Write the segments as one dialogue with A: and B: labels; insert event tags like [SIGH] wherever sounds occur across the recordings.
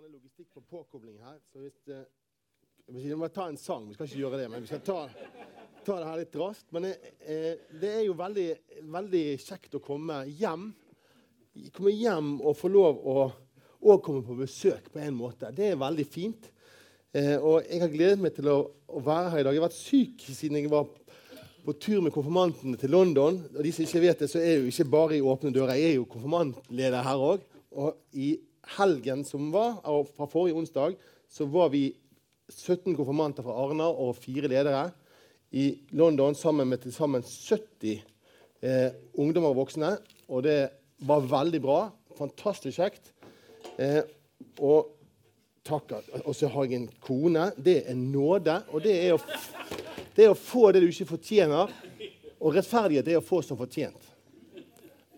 A: vanlig logistikk på påkobling her. Så hvis det, vi må ta en sang. Vi skal ikke gjøre det, men vi skal ta, ta det her litt raskt. Men eh, det er jo veldig, veldig, kjekt å komme hjem. Komme hjem og få lov å og komme på besøk på en måte. Det er veldig fint. Eh, og jeg har gledet meg til å, å, være her i dag. Jeg har vært syk siden jeg var på tur med konfirmantene til London. Og de som ikke vet det, så er jeg jo ikke bare i Åpne dører. Jeg er jo konfirmantleder her òg. Og i helgen som var, fra forrige onsdag, så var vi 17 konfirmanter fra Arna og fire ledere i London sammen med til sammen 70 eh, ungdommer og voksne. Og det var veldig bra. Fantastisk kjekt. Eh, og takk. Og så har jeg en kone. Det er nåde. Og det er, å, det er å få det du ikke fortjener. Og rettferdighet er å få som fortjent.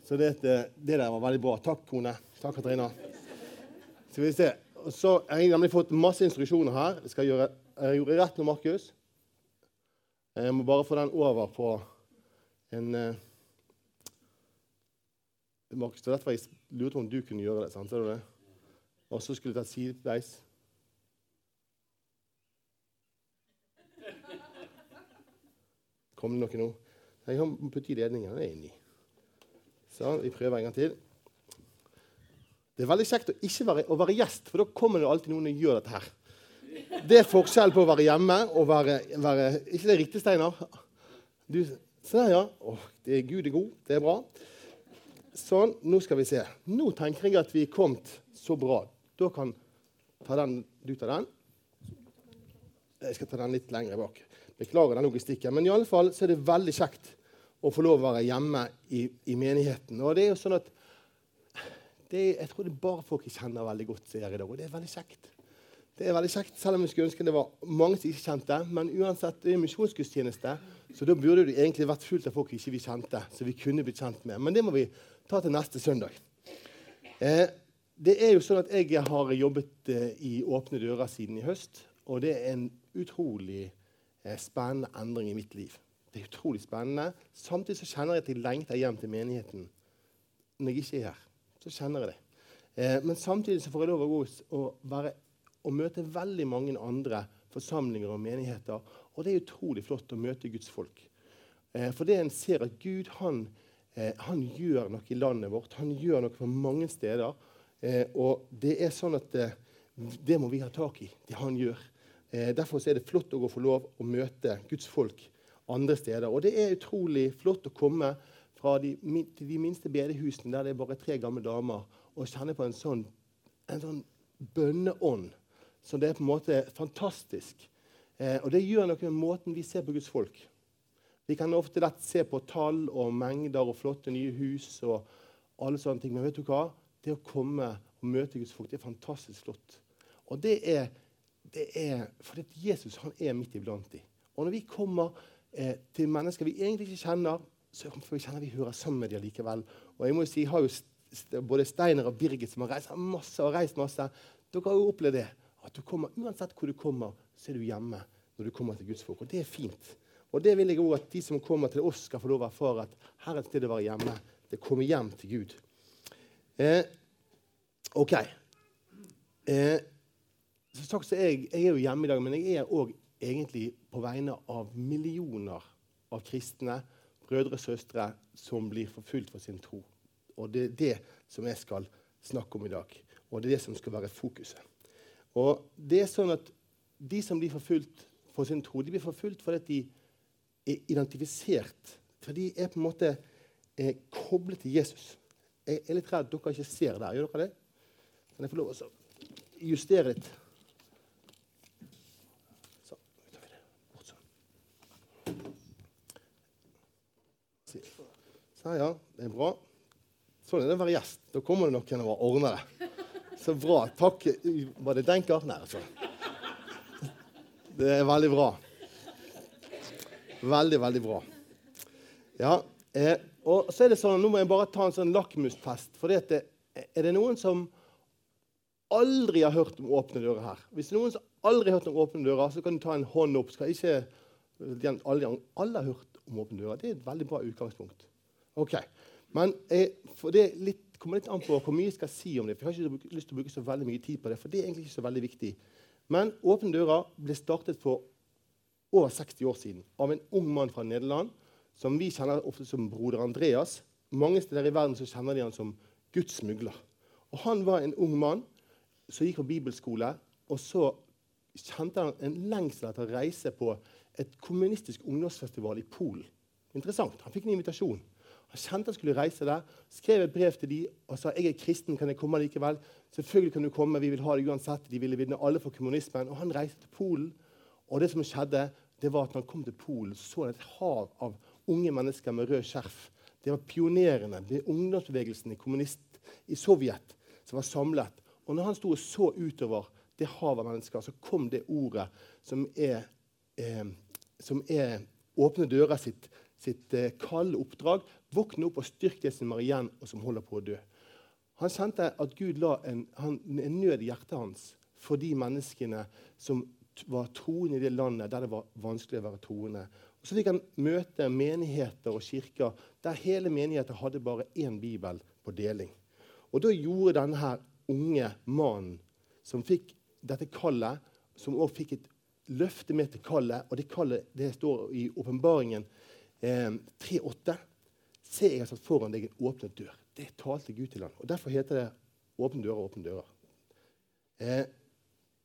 A: Så det, det, der var veldig bra. Takk, kone. Takk, Katrina. Skal vi se. Så har jeg nemlig fått masse instruksjoner her. Jeg skal gjøre, jeg gjorde rett med Markus. Jeg må bare få den over på en uh, Markus, det var jeg lurte om du kunne gjøre det. sant? Og så skulle jeg ta sideveis. Kom det noe nå? Jeg kan putte i ledningen. Inni. Sånn, vi prøver en gang til. Det er veldig kjekt å ikke være, å være gjest, for da kommer det alltid noen og gjør dette her. Det er forskjell på å være hjemme og være, være Ikke det riktig, Steinar? Du, se der, ja. Å, det er Gud er god. Det er bra. Sånn. Nå skal vi se. Nå tenker jeg at vi er kommet så bra. Da kan ta den, du ta den. Jeg skal ta den litt lenger bak. Beklager den logistikken. Men i alle fall så er det veldig kjekt å få lov å være hjemme i, i menigheten. Og det er jo sånn at det, jeg tror det er bare folk jeg kjenner veldig godt, som er i dag. Og det er veldig kjekt. Det er veldig kjekt, Selv om jeg skulle ønske det var mange som ikke kjente. Men uansett, det er misjonsgudstjeneste, så da burde det egentlig vært fullt av folk ikke vi kjente. så vi kunne blitt kjent med. Men det må vi ta til neste søndag. Eh, det er jo sånn at Jeg har jobbet eh, i Åpne dører siden i høst. Og det er en utrolig eh, spennende endring i mitt liv. Det er utrolig spennende. Samtidig så kjenner jeg at jeg lengter hjem til menigheten når jeg ikke er her så kjenner jeg det. Eh, men samtidig så får jeg lov å være, og møte veldig mange andre forsamlinger og menigheter. Og det er utrolig flott å møte Guds folk. Eh, for det en ser at Gud han, eh, han, gjør noe i landet vårt. Han gjør noe på mange steder. Eh, og det er sånn at eh, det må vi ha tak i, det han gjør. Eh, derfor er det flott å få lov å møte Guds folk andre steder. Og det er utrolig flott å komme fra de, de minste bedehusene der det er bare tre gamle damer, og kjenne på en sånn, en sånn bønneånd. Så det er på en måte fantastisk. Eh, og det gjør noe med måten vi ser på Guds folk. Vi kan ofte lett se på tall og mengder og flotte nye hus og alle sånne ting. Men vet du hva? Det å komme og møte Guds folk det er fantastisk flott. Og det er, det er fordi Jesus han er midt iblant dem. Og når vi kommer eh, til mennesker vi egentlig ikke kjenner, så kjenner vi hører sammen med dem likevel. Og jeg må jo si, jeg har jo både Steiner og Birgit som har reist masse. og reist masse. Dere har jo opplevd det. At du kommer, Uansett hvor du kommer, så er du hjemme når du kommer til Guds folk. Og det er fint. Og det vil jeg òg at de som kommer til oss, skal få lov å erfare. At her er et sted å være hjemme. Det kommer hjem til Gud. Eh, OK. Eh, så sagt så jeg, jeg er jo hjemme i dag, men jeg er òg egentlig på vegne av millioner av kristne brødre og søstre som blir forfulgt for sin tro. Og Det er det som jeg skal snakke om i dag. Og det er det som skal være fokuset. Og det er sånn at De som blir forfulgt for sin tro, de blir forfulgt fordi de er identifisert. For de er på en måte eh, koblet til Jesus. Jeg er litt redd dere ikke ser der. Gjør dere det? Kan jeg få lov å justere litt? Sa ja, det er bra. Sånn er det å være gjest. Da kommer det noen og ordner det. Så bra. Takk. Var det Denker? Nei, altså. Det er veldig bra. Veldig, veldig bra. Ja, eh, og så er det sånn, Nå må jeg bare ta en sånn lakmustest. For det, er det noen som aldri har hørt om Åpne dører her? Hvis det er noen som aldri har hørt om Åpne dører, så kan du ta en hånd opp. Skal ikke, alle, alle har hørt om Åpne dører. Det er et veldig bra utgangspunkt. Ok, Men jeg, det litt kommer litt an på hvor mye jeg skal si om det. for Jeg har ikke lyst til å bruke så veldig mye tid på det, for det er egentlig ikke så veldig viktig. Men Åpne dører ble startet for over 60 år siden av en ung mann fra Nederland som vi kjenner ofte som broder Andreas. Mange steder i verden så kjenner de han som Guds smugler. Og Han var en ung mann som gikk på bibelskole, og så kjente han en lengsel etter å reise på et kommunistisk ungdomsfestival i Polen. Interessant. Han fikk en invitasjon. Han kjente han skulle reise der, skrev et brev til de og sa jeg er kristen, kan jeg komme likevel? Selvfølgelig kan du komme, vi vil ha det uansett. De ville vinne alle for kommunismen. Og han reiste til Polen. Og det som skjedde, det var at når han kom til Polen, så han et hav av unge mennesker med rød skjerf. Det var pionerene, det ungdomsbevegelsen i kommunist i Sovjet som var samlet. Og når han sto og så utover det havet av mennesker, så kom det ordet som er, eh, som er Åpne dører sitt, sitt eh, kalde oppdrag. Våkne opp og styrk det som er igjen, og som holder på å dø. Han kjente at Gud la en, han, en nød i hjertet hans for de menneskene som var troende i det landet der det var vanskelig å være troende. Og Så fikk han møte menigheter og kirker der hele menigheten hadde bare én bibel på deling. Og Da gjorde denne her unge mannen, som fikk dette kallet, som også fikk et løfte med til kallet, og det kallet det står i åpenbaringen eh, 3,8 Se, jeg har satt foran deg en åpnet dør. Det talte Gud til ham. Og Derfor heter det 'åpne dører, åpne dører'. Eh,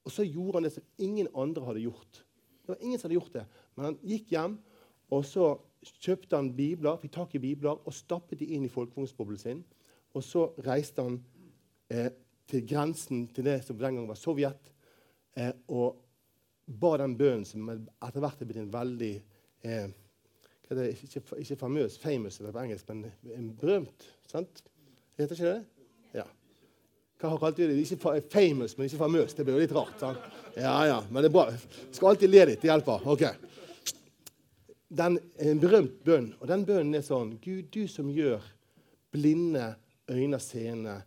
A: og så gjorde han det som ingen andre hadde gjort. Det var ingen som hadde gjort det. Men han gikk hjem, og så kjøpte han bibler, fikk tak i bibler og stappet de inn i folkevognsboblen sin. Og så reiste han eh, til grensen til det som den gangen var Sovjet, eh, og ba den bønnen som etter hvert er blitt en veldig eh, det, ikke, ikke famøs, famous på engelsk, men en berømt. sant? Heter ikke det? Ja. Hva har kalt det? Ikke famous, men ikke famøs. Det blir jo litt rart. sant? Ja, ja, men det er bra. Skal alltid le litt. Det hjelper. ok. Den er en berømt bønn, og den bønnen er sånn Gud, du som gjør blinde øyne seende,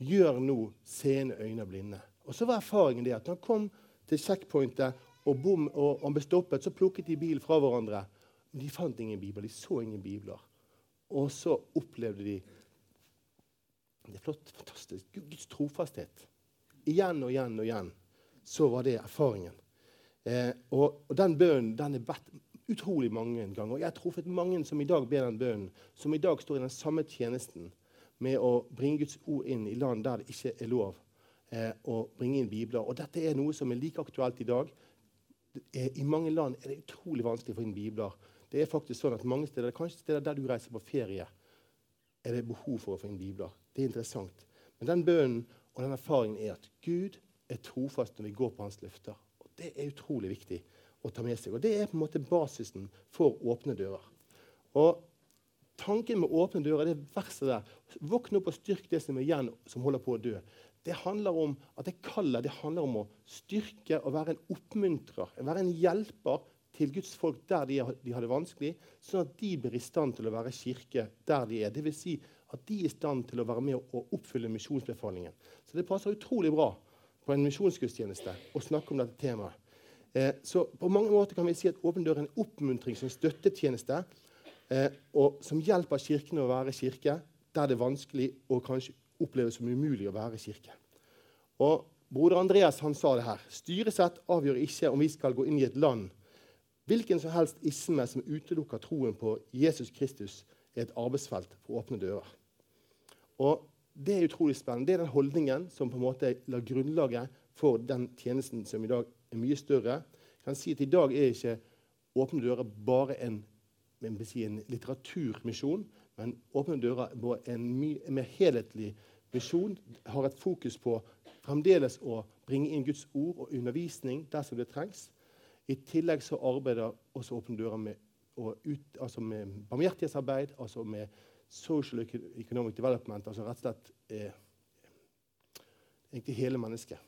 A: gjør nå seende øyne blinde. Og så var erfaringen det at når han kom til checkpointet og, bom, og han ble stoppet, så plukket de bilen fra hverandre. De fant ingen bibler. De så ingen bibler. Og så opplevde de Det er flott, fantastisk. Guds trofasthet. Igjen og igjen og igjen så var det erfaringen. Eh, og, og, den bønnen den er bedt utrolig mange ganger. Og jeg har truffet mange som i dag ber den bønnen, som i dag står i den samme tjenesten med å bringe Guds ord inn i land der det ikke er lov eh, å bringe inn bibler. Og dette er noe som er like aktuelt i dag. I mange land er det utrolig vanskelig å få inn bibler det er faktisk sånn at mange steder, Kanskje steder der du reiser på ferie, er det behov for å få inn bibler. Det er interessant. Men den bønnen og den erfaringen er at Gud er trofast når vi går på hans løfter. Og Det er utrolig viktig å ta med seg. Og Det er på en måte basisen for åpne dører. Og Tanken med åpne dører, det verset der Våkne opp og styrk det som er igjen, som holder på å dø. Det handler om at det kallet det handler om å styrke og være en oppmuntrer, være en hjelper til Guds folk der de, de har det vanskelig, sånn at de blir i stand til å være kirke der de er. Vil Si at de er i stand til å være med og oppfylle misjonsbefalingen. Så det passer utrolig bra på en misjonsgudstjeneste å snakke om dette temaet. Eh, så på mange måter kan vi si at Åpen dør er en oppmuntring som støttetjeneste, eh, og som hjelper Kirken å være kirke der det er vanskelig og kanskje oppleves som umulig å være kirke. Og Broder Andreas han sa det her. Styresett avgjør ikke om vi skal gå inn i et land Hvilken som helst isme som utelukker troen på Jesus Kristus, er et arbeidsfelt for åpne dører. Og Det er utrolig spennende. Det er den holdningen som på en måte la grunnlaget for den tjenesten som i dag er mye større. Jeg kan si at I dag er ikke Åpne dører bare en, si, en litteraturmisjon, men Åpne dører er en, mye mer helhetlig misjon. Har et fokus på fremdeles å bringe inn Guds ord og undervisning dersom det trengs. I tillegg så arbeider også Åpne dører med, altså med barmhjertighetsarbeid, altså med social economic development, altså rett og slett eh, egentlig hele mennesket.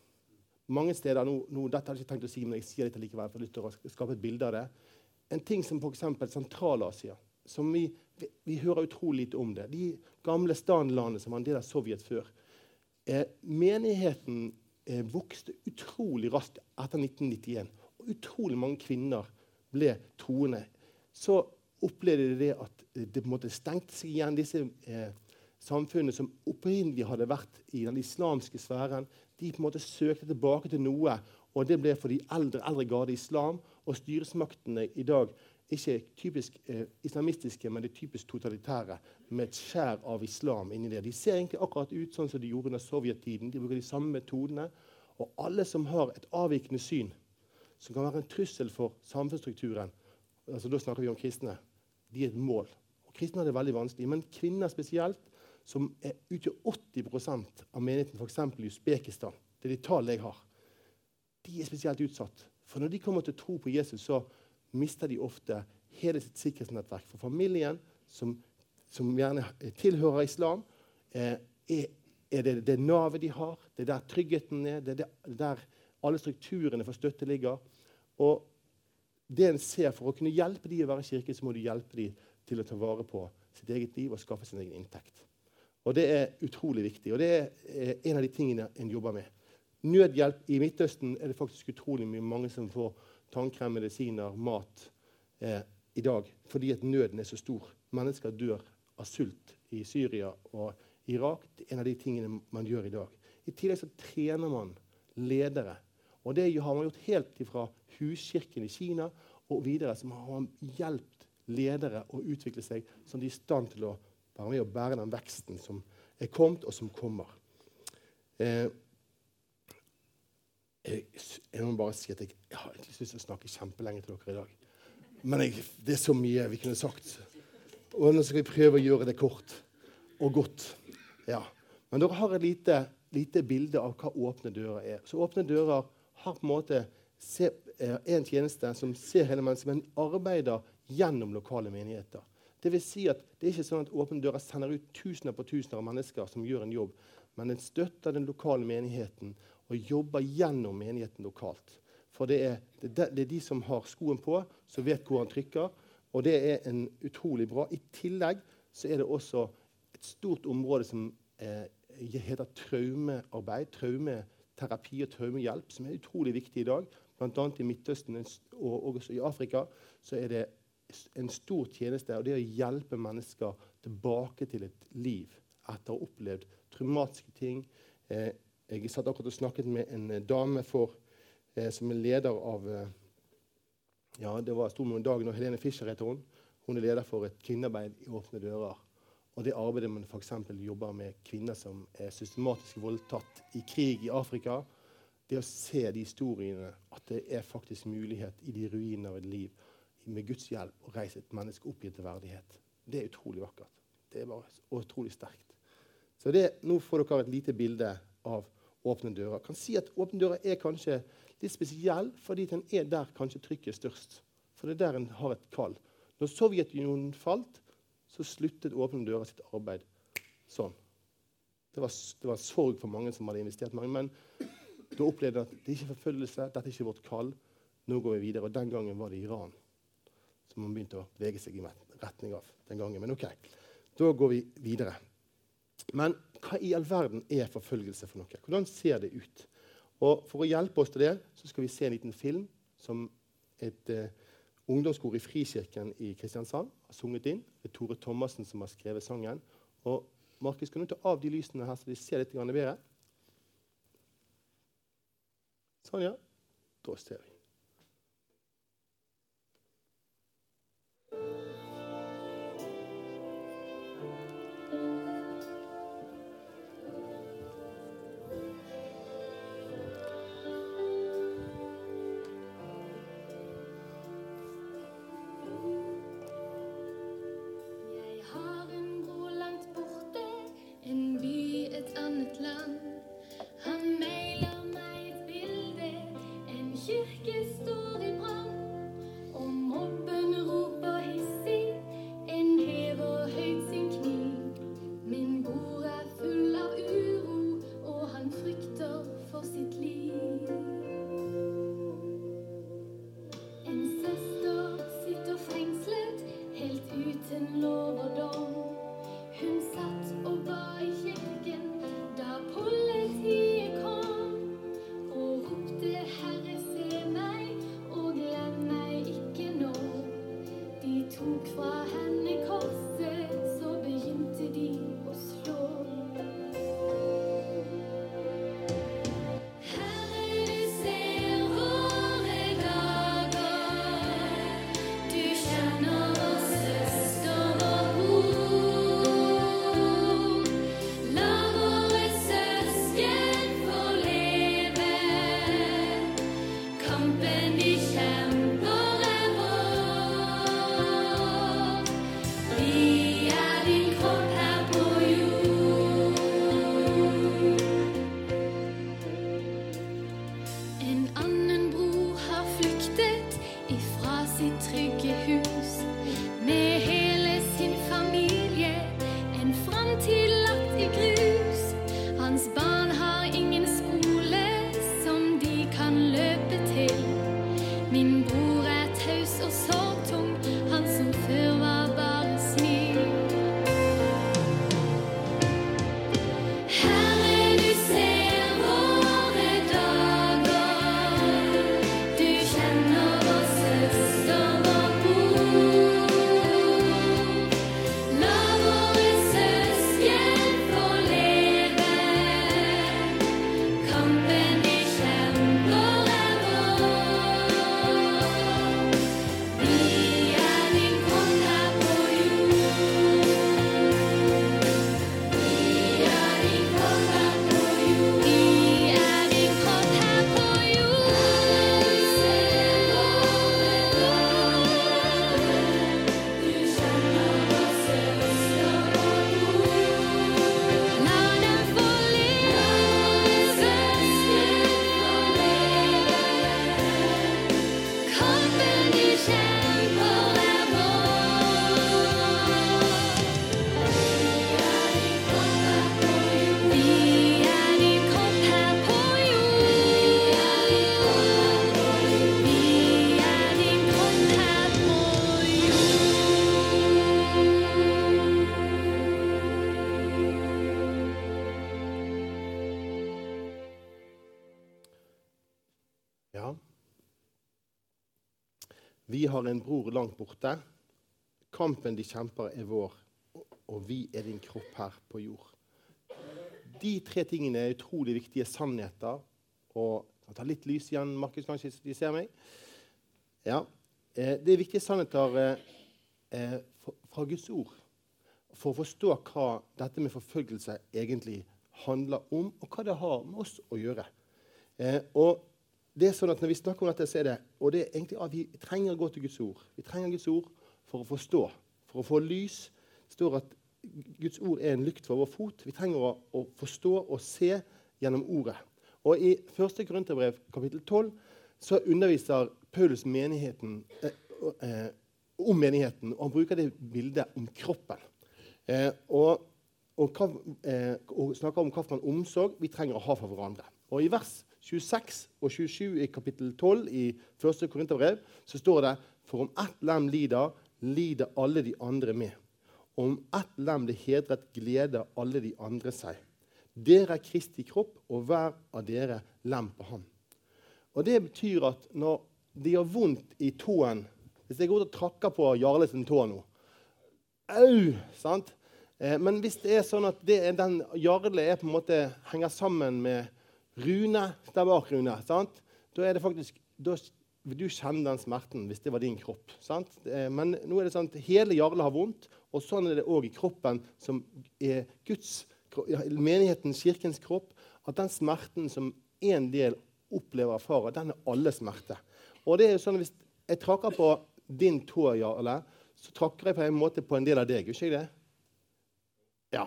A: Mange steder, nå, nå, Dette hadde jeg ikke tenkt å si, men jeg sier det likevel, for jeg har skape et bilde av det. En ting som f.eks. Sentral-Asia, som vi, vi, vi, hører utrolig lite om det. De gamle standlandene som var en del av Sovjet før. Eh, menigheten eh, vokste utrolig raskt etter 1991 og utrolig mange kvinner ble troende, så opplevde de det at det på en måte stengte seg igjen. Disse eh, samfunnet som opprinnelig hadde vært i den islamske sfæren, de på en måte søkte tilbake til noe. Og det ble for de eldre, eldre garde islam. Og styresmaktene i dag ikke typisk eh, islamistiske, men det typisk totalitære, med et skjær av islam inni det. De ser egentlig akkurat ut sånn som de gjorde under sovjettiden. De bruker de samme metodene. Og alle som har et avvikende syn, som kan være en trussel for samfunnsstrukturen, altså da snakker vi om kristne, de er et mål. Og Kristne har det veldig vanskelig, men kvinner spesielt, som er, utgjør 80% av menigheten f.eks. i Usbekistan, det er de tallene jeg har, de er spesielt utsatt. For når de kommer til å tro på Jesus, så mister de ofte hele sitt sikkerhetsnettverk. For familien, som, som gjerne tilhører islam, eh, er, er, det det navet de har. Det er der tryggheten er. Det er der alle strukturene for støtte ligger. Og det en ser For å kunne hjelpe de å være i kirke, så må du hjelpe de til å ta vare på sitt eget liv og skaffe sin egen inntekt. Og Det er utrolig viktig, og det er en av de tingene en jobber med. Nødhjelp i Midtøsten er det faktisk utrolig mye mange som får tannkrem, medisiner, mat eh, i dag fordi at nøden er så stor. Mennesker dør av sult i Syria og Irak. Det er en av de tingene man gjør i dag. I tillegg så trener man ledere. Og det har man gjort helt fra huskirken i Kina og videre. som har hjulpet ledere å utvikle seg som de er i stand til å være med og bære den veksten som er kommet, og som kommer. Eh, jeg, jeg, må bare si at jeg, jeg har egentlig lyst til å snakke kjempelenge til dere i dag. Men jeg, det er så mye vi kunne sagt. Og nå skal vi prøve å gjøre det kort og godt. Ja. Men dere har et lite, lite bilde av hva åpne dører er. Så åpne dører har på en måte se, eh, en tjeneste som ser hele mennesket, men arbeider gjennom lokale menigheter. Det vil si at det er ikke sånn at Åpne dører sender ut tusener på tusener av mennesker som gjør en jobb, men den støtter den lokale menigheten og jobber gjennom menigheten lokalt. For det er, det, er, de som har skoen på, som vet hvor han trykker. Og det er en utrolig bra. I tillegg så er det også et stort område som eh, heter traumearbeid, traumeterapi og traumehjelp, som er utrolig viktig i dag. Bl.a. i Midtøsten og også i Afrika så er det en stor tjeneste. Og det å hjelpe mennesker tilbake til et liv etter å ha opplevd traumatiske ting. Eh, jeg satt akkurat og snakket med en eh, dame for, eh, som er leder av ja, det var stor med dagen, og Helene Fischer heter hun. Hun er leder for et kvinnearbeid i Åpne dører. Og det arbeidet man f.eks. jobber med kvinner som er systematisk voldtatt i krig i Afrika. Det å se de historiene, at det er faktisk mulighet i de ruinene av et liv med Guds hjelp å reise et menneske opp i til verdighet. Det er utrolig vakkert. Det er bare utrolig sterkt. Så det, Nå får dere et lite bilde av åpne dører. Jeg kan si at Åpne dører er kanskje litt spesiell fordi den er der kanskje trykket er størst. For det er der en har et kall. Når Sovjetunionen falt, så sluttet Åpne dører sitt arbeid sånn. Det var, det var sorg for mange som hadde investert mange. Men da opplevde de at det ikke er forfølgelse, dette er ikke vårt kall. Nå går vi videre. Og den gangen var det Iran som man begynte å bevege seg i retning av. den gangen. Men ok, da går vi videre. Men hva i all verden er forfølgelse for noe? Hvordan ser det ut? Og For å hjelpe oss til det så skal vi se en liten film som et eh, ungdomskor i Frikirken i Kristiansand har sunget inn. Det er Tore Thomassen som har skrevet sangen. Og Markus, kan du ta av de lysene her, så vi ser litt bedre? Sånn, ja. Da ser vi. Har en bror langt borte. Kampen de kjemper, er vår, og vi er din kropp her på jord. De tre tingene er utrolig viktige sannheter. Og jeg tar litt lys igjen, Markus, kanskje de ser meg. Ja, eh, Det er viktige sannheter eh, eh, fra Guds ord for å forstå hva dette med forfølgelse egentlig handler om, og hva det har med oss å gjøre. og det er sånn at Når vi snakker om dette, så er det, og det er egentlig at vi trenger å gå til Guds ord. Vi trenger Guds ord for å forstå, for å få lys. Det står at Guds ord er en lykt for vår fot. Vi trenger å, å forstå og se gjennom ordet. Og I 1. Korinterbrev kapittel 12 så underviser Paulus menigheten, eh, eh, om menigheten, og han bruker det bildet om kroppen. Eh, og, og, eh, og, snakker om hvilken omsorg vi trenger å ha for hverandre. Og I vers 26 og 27 i kapittel 12 i 1. Korinterbrev så står det For om ett lem lider, lider alle de andre med. Og om ett lem blir hedret, gleder alle de andre seg. Dere er Kristi kropp, og hver av dere lem på ham. Og Det betyr at når de har vondt i tåen Hvis jeg går ut og trakker på Jarle sin tå nå Au! sant? Eh, men hvis det er sånn at den Jarle på en måte henger sammen med Rune der bak, Rune, sant? da er det faktisk da du kjenne den smerten hvis det var din kropp. Sant? Men nå er det sånn at hele Jarle har vondt, og sånn er det òg i kroppen, som er Guds, menighetens, kirkens kropp. At den smerten som en del opplever og erfarer, den er alle smerte. Og det er jo sånn at Hvis jeg trakker på din tå, Jarle, så trakker jeg på en måte på en del av deg. Ikke det? Ja.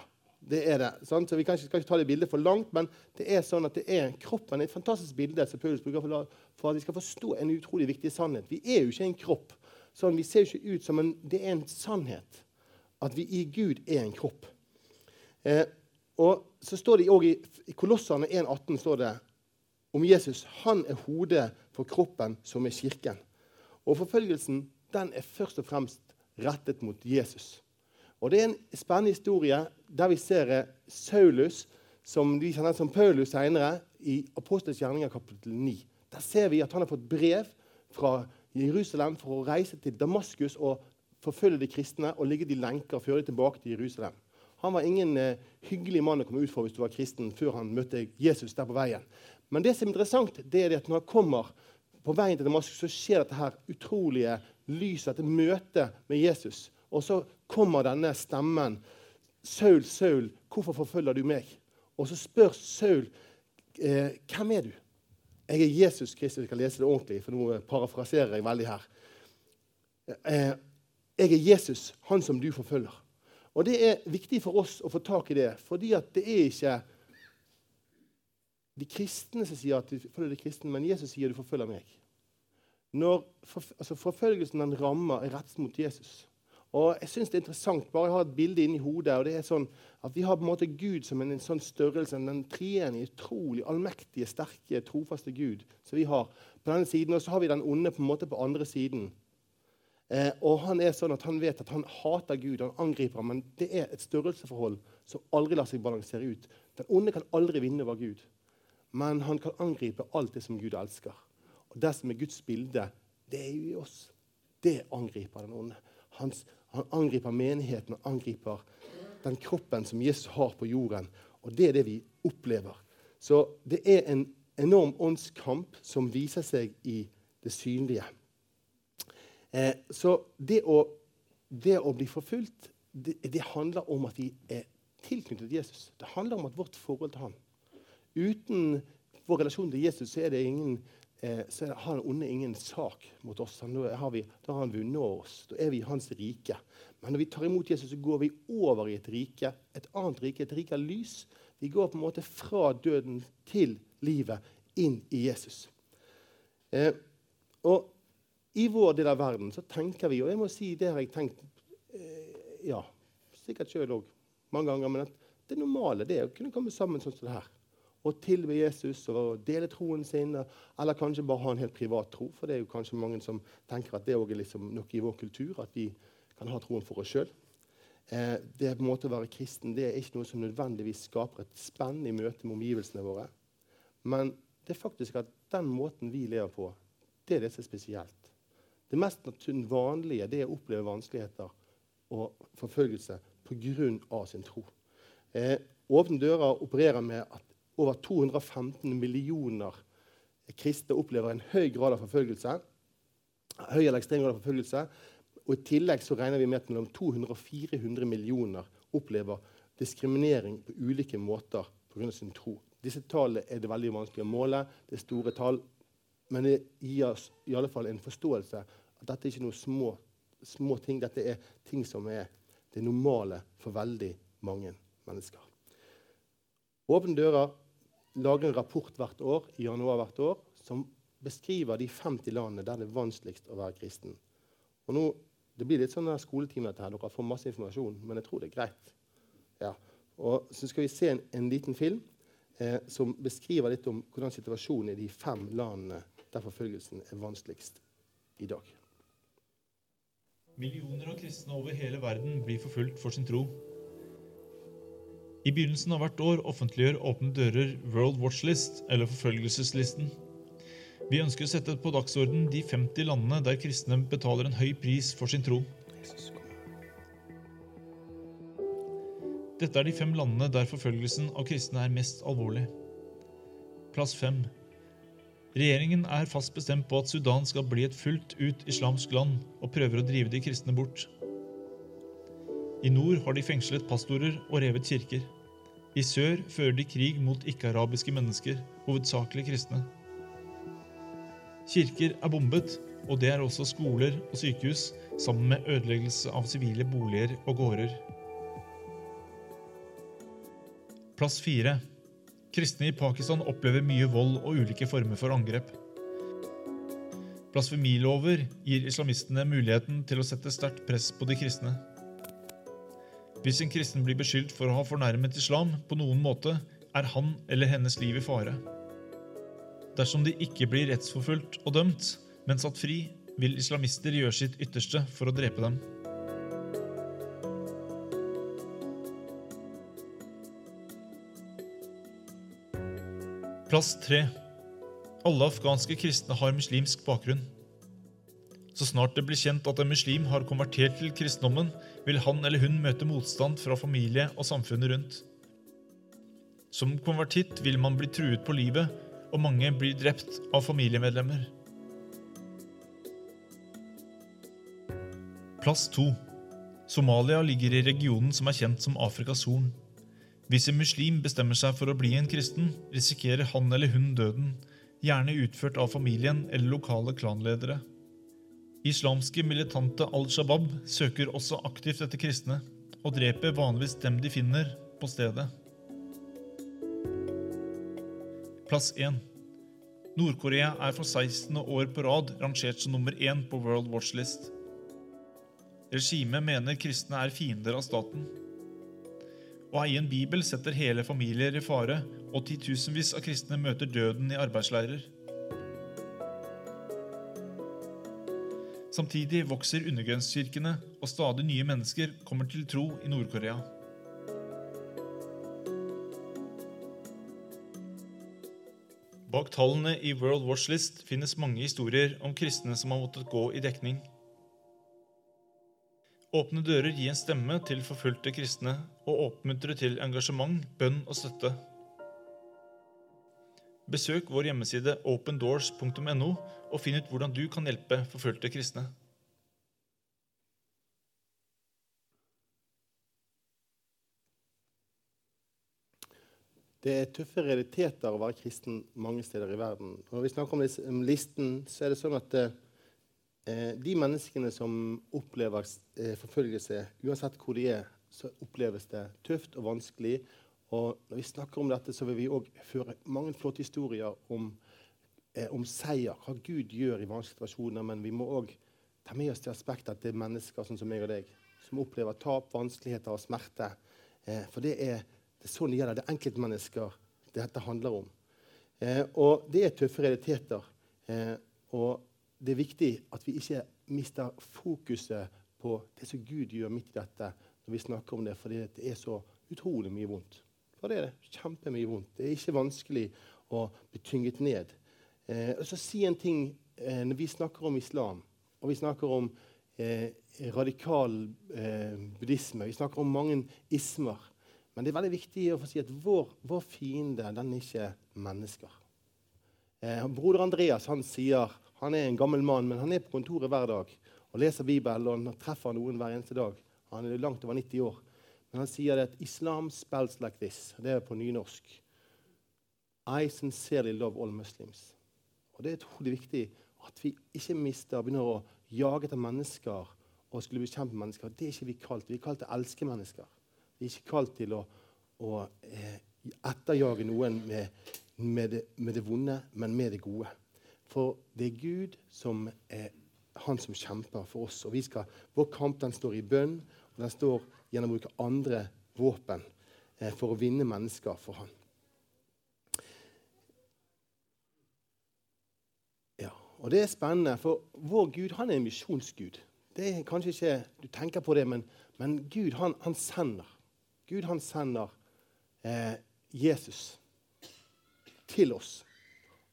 A: Det er det. Sant? Så Vi kan ikke, skal ikke ta det bildet for langt, men det er sånn at det er kroppen er et fantastisk bilde som Paulus bruker for, for, at vi skal forstå en utrolig viktig sannhet. Vi er jo ikke en kropp. Sånn, vi ser jo ikke ut som en Det er en sannhet at vi i Gud er en kropp. Eh, og så står det også i, i Kolossene 1,18 står det om Jesus. Han er hodet for kroppen, som er kirken. Og forfølgelsen den er først og fremst rettet mot Jesus. Og Det er en spennende historie der vi ser eh, Saulus, som de kjenner som Paulus senere, i Apostels gjerninger kapittel 9. Der ser vi at han har fått brev fra Jerusalem for å reise til Damaskus og forfølge de kristne og ligge de lenker og føre dem tilbake til Jerusalem. Han var ingen eh, hyggelig mann å komme ut for hvis du var kristen, før han møtte Jesus der på veien. Men det som er interessant, det er at når han kommer på veien til Damaskus, så skjer dette her utrolige lyset, dette møtet med Jesus. Og så kommer denne stemmen. 'Saul, Saul, hvorfor forfølger du meg?' Og så spør Saul, eh, 'Hvem er du?' Jeg er Jesus Kristus. Jeg kan lese det ordentlig, for nå parafraserer jeg veldig her. Eh, jeg er Jesus, han som du forfølger. Og Det er viktig for oss å få tak i det, fordi at det er ikke de kristne som sier at du forfølger de kristne, men Jesus sier du forfølger meg. Når for, altså Forfølgelsen den rammer er rettet mot Jesus. Og jeg synes det er interessant, bare Jeg har et bilde inni hodet. og det er sånn at Vi har på en måte Gud som en, en sånn størrelse, den treenige, utrolig allmektige, sterke, trofaste Gud som vi har på denne siden. Og så har vi den onde på en måte på andre siden. Eh, og Han er sånn at han vet at han hater Gud, han angriper ham, men det er et størrelseforhold som aldri lar seg balansere ut. Den onde kan aldri vinne over Gud, men han kan angripe alt det som Gud elsker. Og Det som er Guds bilde, det er jo i oss. Det angriper den onde. Hans, han angriper menigheten og angriper den kroppen som Jesus har på jorden. Og det er det vi opplever. Så det er en enorm åndskamp som viser seg i det synlige. Eh, så det å, det å, bli forfulgt, det, det, handler om at vi er tilknyttet Jesus. Det handler om at vårt forhold til ham. Uten vår relasjon til Jesus så er det ingen eh, så har den onde ingen sak mot oss. Har, vi, da har han vunnet oss. Da er vi i hans rike. Men når vi tar imot Jesus, så går vi over i et rike, et annet rike, et rike av lys. Vi går på en måte fra døden til livet, inn i Jesus. Eh, og i vår del av verden så tenker vi, og jeg må si det har jeg tenkt eh, ja, sikkert sjøl òg mange ganger, men at det normale det er å kunne komme sammen sånn som det her og tilbe Jesus og dele troen sin, eller kanskje bare ha en helt privat tro. For det er jo kanskje mange som tenker at det er liksom noe i vår kultur, at vi kan ha troen for oss sjøl. Eh, det på en måte å være kristen det er ikke noe som nødvendigvis skaper et spenn i møte med omgivelsene våre. Men det er faktisk at den måten vi lever på, det er det som er spesielt. Det mest vanlige det er å oppleve vanskeligheter og forfølgelse pga. sin tro. Eh, Åpne dører opererer med at over 215 millioner kristne opplever en høy grad av forfølgelse. Høy eller ekstrem grad av forfølgelse. Og I tillegg så regner vi med at mellom 200 og 400 millioner opplever diskriminering på ulike måter pga. sin tro. Disse tallene er det veldig vanskelig å måle. Det er store tall. Men det gir oss i alle fall en forståelse at dette er ikke noen små, små ting. Dette er ting som er det normale for veldig mange mennesker. Åpne dører lager en rapport hvert år i januar hvert år som beskriver de 50 landene der det er vanskeligst å være kristen. Og nå, Det blir litt sånn skoletime. Dette. Dere får masse informasjon, men jeg tror det er greit. Ja. Og Så skal vi se en, en liten film eh, som beskriver litt om hvordan situasjonen i de fem landene der forfølgelsen er vanskeligst i dag.
B: Millioner av kristne over hele verden blir forfulgt for sin tro. I begynnelsen av hvert år offentliggjør Åpne dører World Watch List, eller Forfølgelseslisten. Vi ønsker å sette på dagsorden de 50 landene der kristne betaler en høy pris for sin tro. Dette er de fem landene der forfølgelsen av kristne er mest alvorlig. Plass fem. Regjeringen er fast bestemt på at Sudan skal bli et fullt ut islamsk land, og prøver å drive de kristne bort. I nord har de fengslet pastorer og revet kirker. I sør fører de krig mot ikke-arabiske mennesker, hovedsakelig kristne. Kirker er bombet, og det er også skoler og sykehus, sammen med ødeleggelse av sivile boliger og gårder. Plass fire. Kristne i Pakistan opplever mye vold og ulike former for angrep. Blasfemilover gir islamistene muligheten til å sette sterkt press på de kristne. Hvis en kristen blir beskyldt for å ha fornærmet islam på noen måte, er han eller hennes liv i fare. Dersom de ikke blir rettsforfulgt og dømt, men satt fri, vil islamister gjøre sitt ytterste for å drepe dem. Plass 3. Alle afghanske kristne har muslimsk bakgrunn. Så snart det blir kjent at en muslim har konvertert til kristendommen, vil han eller hun møte motstand fra familie og samfunnet rundt. Som konvertitt vil man bli truet på livet, og mange blir drept av familiemedlemmer. Plass 2. Somalia ligger i regionen som er kjent som Afrikas Horn. Hvis en muslim bestemmer seg for å bli en kristen, risikerer han eller hun døden, gjerne utført av familien eller lokale klanledere. Islamske militante Al Shabaab søker også aktivt etter kristne, og dreper vanligvis dem de finner, på stedet. Plass 1. Nord-Korea er for 16. år på rad rangert som nummer én på World Watch List. Regimet mener kristne er fiender av staten. Å eie en bibel setter hele familier i fare, og titusenvis av kristne møter døden i arbeidsleirer. Samtidig vokser undergrunnskirkene, og stadig nye mennesker kommer til tro i Nord-Korea. Bak tallene i World Watch List finnes mange historier om kristne som har måttet gå i dekning. Åpne dører gir en stemme til forfulgte kristne og oppmuntrer til engasjement, bønn og støtte. Besøk vår hjemmeside opendoors.no og finn ut hvordan du kan hjelpe forfulgte kristne.
A: Det er tøffe realiteter å være kristen mange steder i verden. Når vi snakker om listen, så er det sånn at eh, de menneskene som opplever eh, forfølgelse, uansett hvor de er, så oppleves det tøft og vanskelig og når vi snakker om dette, så vil vi òg føre mange flotte historier om, eh, om, seier, hva Gud gjør i vanskelige situasjoner. Men vi må òg ta med oss det aspektet at det er mennesker sånn som meg og deg som opplever tap, vanskeligheter og smerte. Eh, for det er, det er, sånn det gjelder. Det er enkeltmennesker dette handler om. Eh, og det er tøffe realiteter. Eh, og det er viktig at vi ikke mister fokuset på det som Gud gjør midt i dette, når vi snakker om det, fordi det er så utrolig mye vondt. For det er det kjempemye vondt. Det er ikke vanskelig å bli tynget ned. Eh, og så si en ting eh, når vi snakker om islam, og vi snakker om eh, radikal eh, buddhisme, vi snakker om mange ismer. Men det er veldig viktig å få si at vår, vår fiende den er ikke mennesker. Eh, broder Andreas han sier han er en gammel mann, men han er på kontoret hver dag og leser Bibelen og treffer noen hver eneste dag. Han er langt over 90 år. Men han sier at islam spells like this. Det er på nynorsk. I sincerely love all Muslims. Og Det er utrolig viktig at vi ikke mister og begynner å jage etter mennesker og skulle bekjempe mennesker. Det er ikke vi kalt. Vi er kalt til å elske mennesker. Vi er ikke kalt til å, å eh, etterjage noen med, med, det, med, det, vonde, men med det gode. For det er Gud som er han som kjemper for oss. Og skal, Vår kamp den står i bønn, og den står gjennom å bruke andre våpen eh, for å vinne mennesker for han. Og det er spennende, for vår Gud han er en misjonsgud. Det er kanskje ikke, Du tenker på det, men, men Gud han, han, sender. Gud han sender eh, Jesus til oss.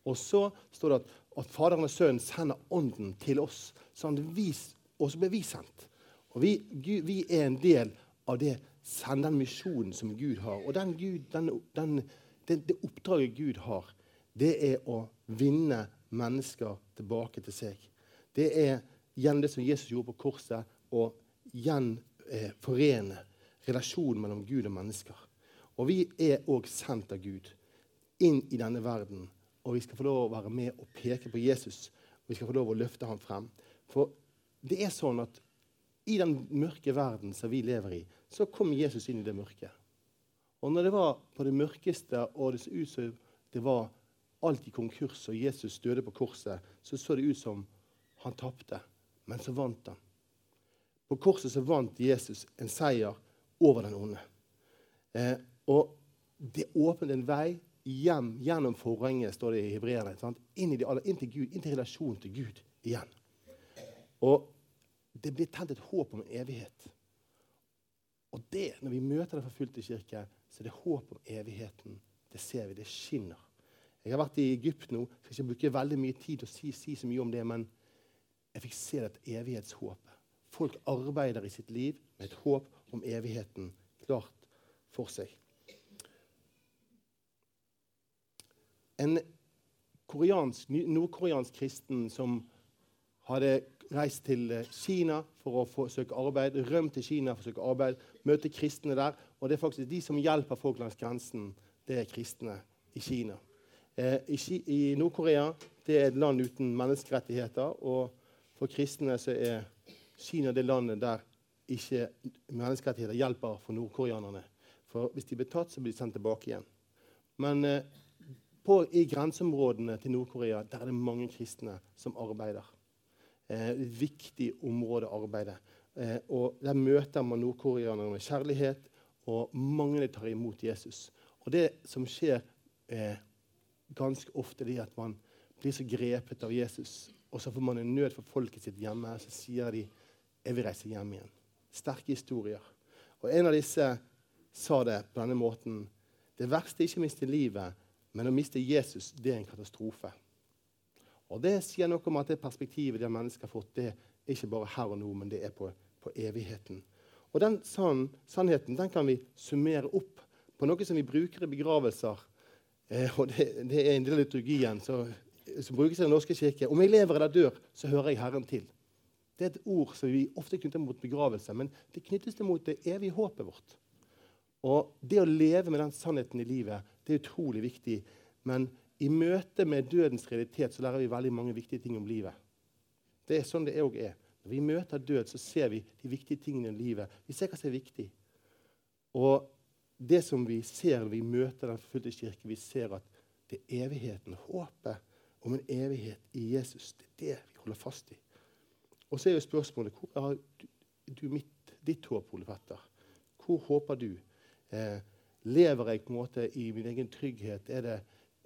A: Og så står det at, at Faderen og Sønnen sender Ånden til oss. Sånn vi, og så blir vi sendt. Og vi, Gud, vi, er en del av det, den misjonen som Gud har. Og den Gud, den, den, det, det oppdraget Gud har, det er å vinne mennesker tilbake til seg. Det er gjennom det som Jesus gjorde på korset, å gjenforene eh, relasjonen mellom Gud og mennesker. Og vi er òg sendt av Gud inn i denne verden. Og vi skal få lov å være med og peke på Jesus. Og vi skal få lov å løfte ham frem. For det er sånn at i den mørke verden som vi lever i, så kom Jesus inn i det mørke. Og når det var på det mørkeste, og det så ut som det var alt i konkurs, og Jesus døde på korset, så så det ut som han tapte. Men så vant han. På korset så vant Jesus en seier over den onde. Eh, og det åpnet en vei hjem gjennom forhenget, står det i hebreerne. Inn, inn, til Gud, inn til relasjonen til Gud igjen. Og det blir tent et håp om evighet. Og det, når vi møter Den forfulgte kirke, så er det håp om evigheten. Det ser vi. Det skinner. Jeg har vært i Egypt nå. Jeg skal ikke bruke veldig mye tid til å si, si, så mye om det, men jeg fikk se et evighetshåp. Folk arbeider i sitt liv med et håp om evigheten klart for seg. En nordkoreansk kristen som hadde reist til Kina for å få søke arbeid, rømt til Kina for å søke arbeid, møte kristne der. Og det er faktisk de som hjelper folk langs grensen, det er kristne i Kina. Eh, I, i Nord-Korea det er et land uten menneskerettigheter. Og for kristne så er Kina det landet der ikke menneskerettigheter hjelper for nordkoreanerne. For hvis de blir tatt, så blir de sendt tilbake igjen. Men eh, på, i grenseområdene til Nord-Korea der er det mange kristne som arbeider. Eh, viktig område å arbeide. Eh, og Der møter man nordkoreanerne med kjærlighet, og mange tar imot Jesus. Og det som skjer eh, ganske ofte er at man blir så grepet av Jesus, og så får man en nød for folket sitt hjemme, og så sier de 'Jeg vil reise hjem igjen'. Sterke historier. Og En av disse sa det på denne måten. Det verste er ikke å miste livet, men å miste Jesus det er en katastrofe. Og Det sier noe om at det perspektivet de mennesker har fått, det er ikke bare her og nå, men det er på, på evigheten. Og Den sann, sannheten den kan vi summere opp på noe som vi bruker i begravelser Eh, og det, det, er en del av liturgien som brukes i Den norske kirke. Om jeg lever eller dør, så hører jeg Herren til. Det er et ord som vi ofte knytter mot begravelse, men det knyttes til mot det evige håpet vårt. Og Det å leve med den sannheten i livet det er utrolig viktig. Men i møte med dødens realitet så lærer vi veldig mange viktige ting om livet. Det er sånn det òg er. Når vi møter død, så ser vi de viktige tingene i livet. Vi ser hva som er viktig. Og det som vi ser når vi møter Den forfulgte kirke, vi ser at det er evigheten, håpet om en evighet i Jesus, det er det vi holder fast i. Og så er jo spørsmålet hvor har du mitt, ditt håp, Ole Petter? Hvor håper du? Eh, lever jeg på en måte i min egen trygghet? Er det,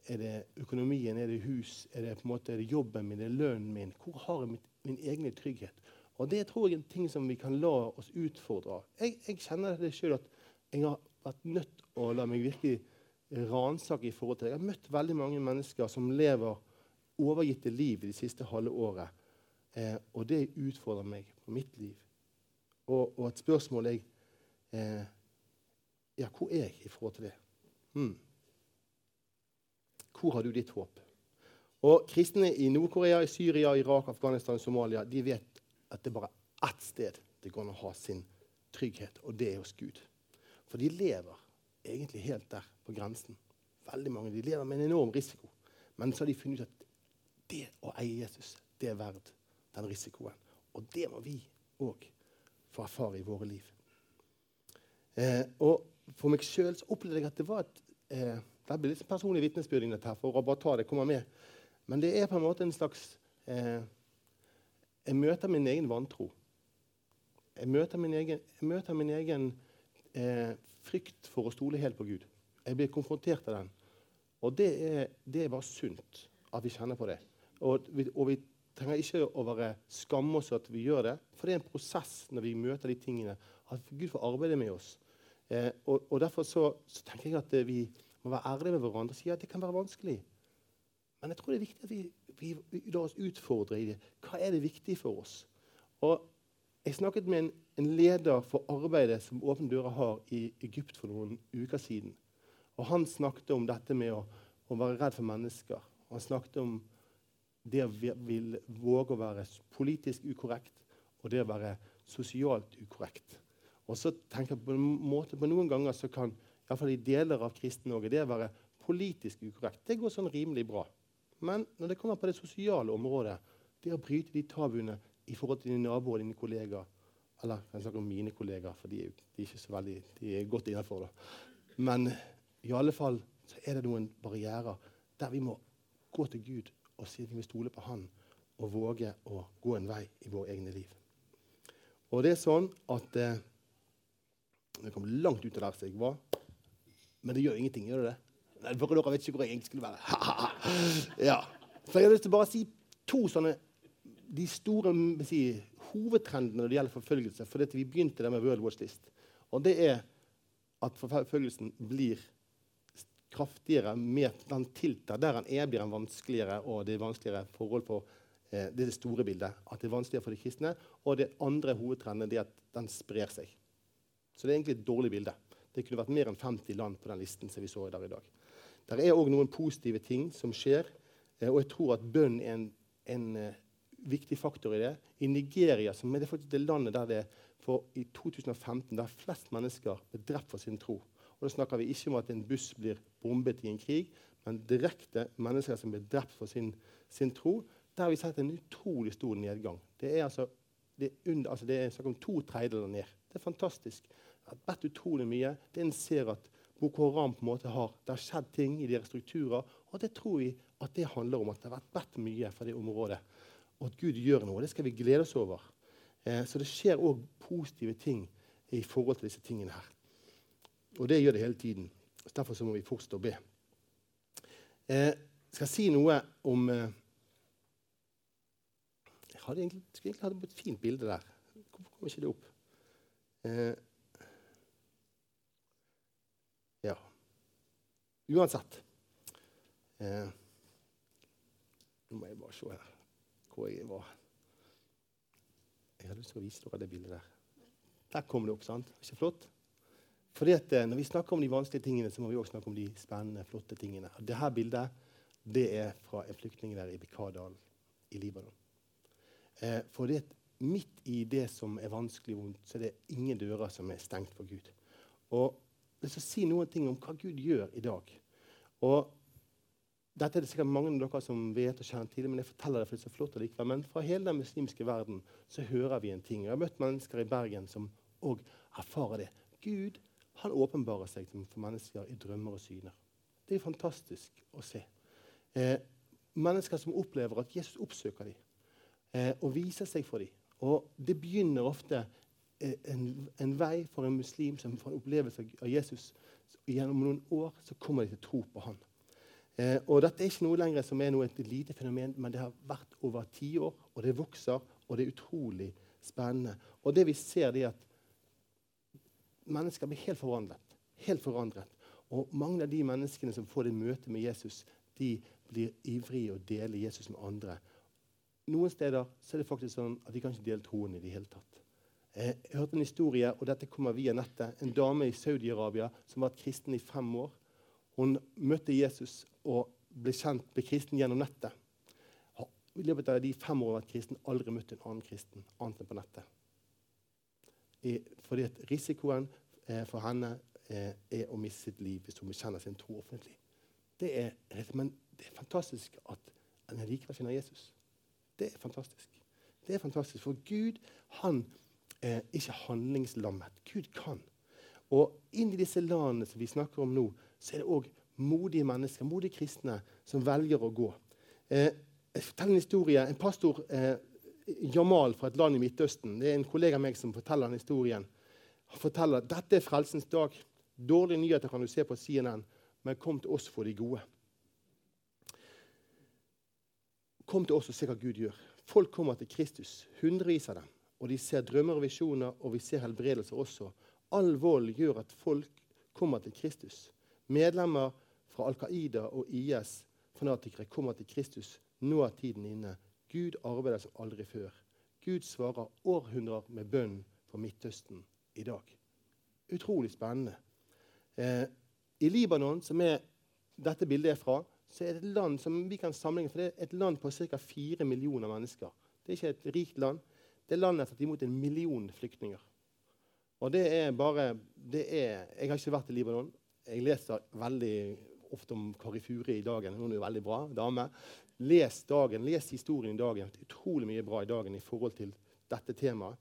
A: er det økonomien? Er det hus? Er det måte er det jobben min? Er det lønnen min? Hvor har jeg mitt, min egen trygghet? Og Det tror jeg er en ting som vi kan la oss utfordre. Jeg, jeg kjenner det sjøl at jeg har vært nødt til å la meg virkelig ransake i forhold til det. Jeg har møtt veldig mange mennesker som lever overgitte liv i det siste halve året. Eh, og det utfordrer meg på mitt liv. Og, og et spørsmål jeg eh, Ja, hvor er jeg i forhold til det? Hmm. Hvor har du ditt håp? Og Kristne i Nord-Korea, i Syria, Irak, Afghanistan, Somalia de vet at det er bare ett sted det går an å ha sin trygghet, og det er hos Gud. For de lever egentlig helt der på grensen. Veldig mange de lever med en enorm risiko. Men så har de funnet ut at det å eie Jesus, det er verdt den risikoen. Og det må vi òg få erfare i våre liv. Eh, og For meg sjøl opplevde jeg at det var et eh, Det blir litt personlig vitnesbyrd dette her, for å bare ta det, komme med. Men det er på en måte en slags eh, Jeg møter min egen vantro. Jeg møter min egen, møter min egen eh, frykt for å stole helt på Gud. Jeg blir konfrontert av den. Og det er, det er bare sunt at vi kjenner på det. Og vi, og vi trenger ikke å være skamme oss at vi gjør det, for det er en prosess når vi møter de tingene, at Gud får arbeide med oss. Eh, og, og, Derfor så, så, tenker jeg at vi må være ærlige med hverandre og si at det kan være vanskelig. Men jeg tror det er viktig at vi, vi, vi lar oss utfordre i det. Hva er det viktig for oss? Og Jeg snakket med en, en leder for arbeidet som Åpne dører har i Egypt for noen uker siden. Og Han snakket om dette med å, å være redd for mennesker. Han snakket om det å vil våge å være politisk ukorrekt og det å være sosialt ukorrekt. Og så tenker jeg på på Noen ganger så kan i hvert fall i deler av Kristen-Norge det å være politisk ukorrekt det går sånn rimelig bra. Men når det kommer på det sosiale området, det å bryte de tabuene i forhold til dine naboer og dine kollegaer Eller jeg snakker om mine kollegaer, for de er, de er ikke så veldig, de er godt innenfor. Da. Men i alle fall så er det noen barrierer der vi må gå til Gud og si at vi stoler på Han og våge å gå en vei i våre egne liv. Og det er sånn at eh, Jeg kom langt ut av der jeg var. Men det gjør ingenting, gjør det det? For dere vet ikke hvor jeg egentlig skulle være. [LAUGHS] ja. For Jeg har lyst til bare å si to sånne de store si, hovedtrendene når det gjelder forfølgelse. For vi begynte det med World Watch List. Og det er at forfølgelsen blir kraftigere, mer, den tiltar. Der den er, blir den vanskeligere, og det er vanskeligere forhold på eh, det, er det store bildet. At det er vanskeligere for de kristne. Og det andre hovedtrenden er at den sprer seg. Så det er egentlig et dårlig bilde. Det kunne vært mer enn 50 land på den listen som vi så der i dag. Det er òg noen positive ting som skjer, eh, og jeg tror at bønn er en, en uh, viktig faktor i det. I Nigeria, som er det det landet der det for i 2015 der flest mennesker ble drept for sin tro, og Da snakker vi ikke om at en buss blir bombet i en krig, men direkte mennesker som blir drept for sin, sin tro. Der har vi sett en utrolig stor nedgang. Det er altså, det er under, altså det er snakk om to tredjedeler ned. Det er fantastisk. Har vært utrolig mye. Det en ser at Boko Haram på en måte har, Det har skjedd ting i deres strukturer. Og det tror vi at det handler om at det har vært bedt mye fra det området. Og at Gud gjør noe. Det skal vi glede oss over. Eh, så det skjer òg positive ting i forhold til disse tingene her. Og det gjør det hele tiden. Så Derfor så må vi fortsette å be. Eh, jeg skal si noe om eh, Jeg hadde egentlig, skulle egentlig hatt et fint bilde der. Hvorfor kommer ikke det opp? Eh, ja. Uansett eh, Nå må jeg bare se her hvor jeg var. Jeg har lyst til å vise dere det bildet der. Der kom det opp. sant? Ikke flott? Fordi at eh, Når vi snakker om de vanskelige tingene, så må vi også snakke om de spennende, flotte tingene. Dette bildet det er fra en flyktning der i Bikardal i Libanon. Eh, for det, midt i det som er vanskelig og vondt, så er det ingen dører som er stengt for Gud. Og jeg skal si noen ting om hva Gud gjør i dag. Og dette er det sikkert mange av dere som vet og kjenner til, men jeg forteller det for det er så flott allikevel. Men fra hele den muslimske verden så hører vi en ting. Jeg har møtt mennesker i Bergen som òg erfarer det. Gud han åpenbarer seg for mennesker i drømmer og syner. Det er fantastisk å se. Eh, mennesker som opplever at Jesus oppsøker dem eh, og viser seg for dem. Og Det begynner ofte en, en, vei for en muslim som får en opplevelse av Jesus. Gjennom noen år så kommer de til tro på han. Eh, og Dette er ikke noe lenger som er noe et lite fenomen, men det har vært over tiår, og det vokser, og det er utrolig spennende. Og det vi ser, det er at mennesker blir helt forvandlet. Helt forandret. Og mange av de menneskene som får det møtet med Jesus, de blir ivrige og deler Jesus med andre. Noen steder så er det faktisk sånn at de kan ikke dele troen i det hele tatt. Jeg hørte en historie, og dette kommer via nettet. En dame i Saudi-Arabia som var kristen i fem år. Hun møtte Jesus og ble kjent, med kristen gjennom nettet. I løpet av de fem årene vært kristen, aldri møtt en annen kristen annet enn på nettet. Fordi risikoen eh, for henne eh, er å miste sitt liv hvis hun bekjenner sin tro offentlig. Det er, men det er fantastisk at en likevel finner Jesus. Det er fantastisk. Det er fantastisk, For Gud han er ikke handlingslammet. Gud kan. Og inn i disse landene som vi snakker om nå, så er det òg modige mennesker, modige kristne, som velger å gå. Eh, jeg forteller en historie. En pastor, eh, Jamal fra et land i Midtøsten, det er en kollega av meg som forteller den historien. Han forteller at dette er frelsens dag. Dårlige nyheter kan du se på CNN, men kom til oss for de gode. Kom til oss og se hva Gud gjør. Folk kommer til Kristus, hundrevis av dem. Og de ser drømmer og visjoner, og vi ser helbredelser også. All vold gjør at folk kommer til Kristus. Medlemmer fra Al Qaida og IS-fanatikere kommer til Kristus nå er tiden inne. Gud arbeider som aldri før. Gud svarer århundrer med bønn for Midtøsten i dag. Utrolig spennende. Eh, I Libanon, som er dette bildet er fra, så er det et land som vi kan sammenligne, for det er et land på ca. 4 millioner mennesker. Det er ikke et rikt land. Det landet har tatt imot en million flyktninger. Og det er bare det er, Jeg har ikke vært i Libanon. Jeg leser veldig ofte om Kari Furi i Dagen. Hun er jo veldig bra dame. Les dagen, les historien i dagen. Det er utrolig mye bra i dagen i forhold til dette temaet.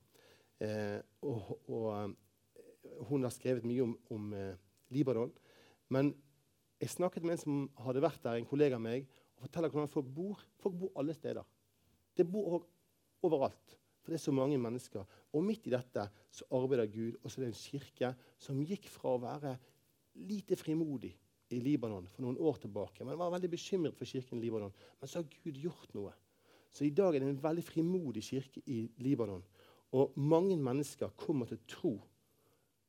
A: Eh, og, og, eh, hun har skrevet mye om, om eh, Libanon. Men jeg snakket med en som hadde vært der, en kollega av meg, og forteller hvordan folk bor. Folk bor alle steder. Det bor overalt. For det er så mange mennesker. Og midt i dette så arbeider Gud, og så er det en kirke som gikk fra å være lite frimodig i Libanon for noen år tilbake. Man var veldig bekymret for kirken i Libanon. Men så har Gud gjort noe. Så i dag er det en veldig frimodig kirke i Libanon. Og mange mennesker kommer til tro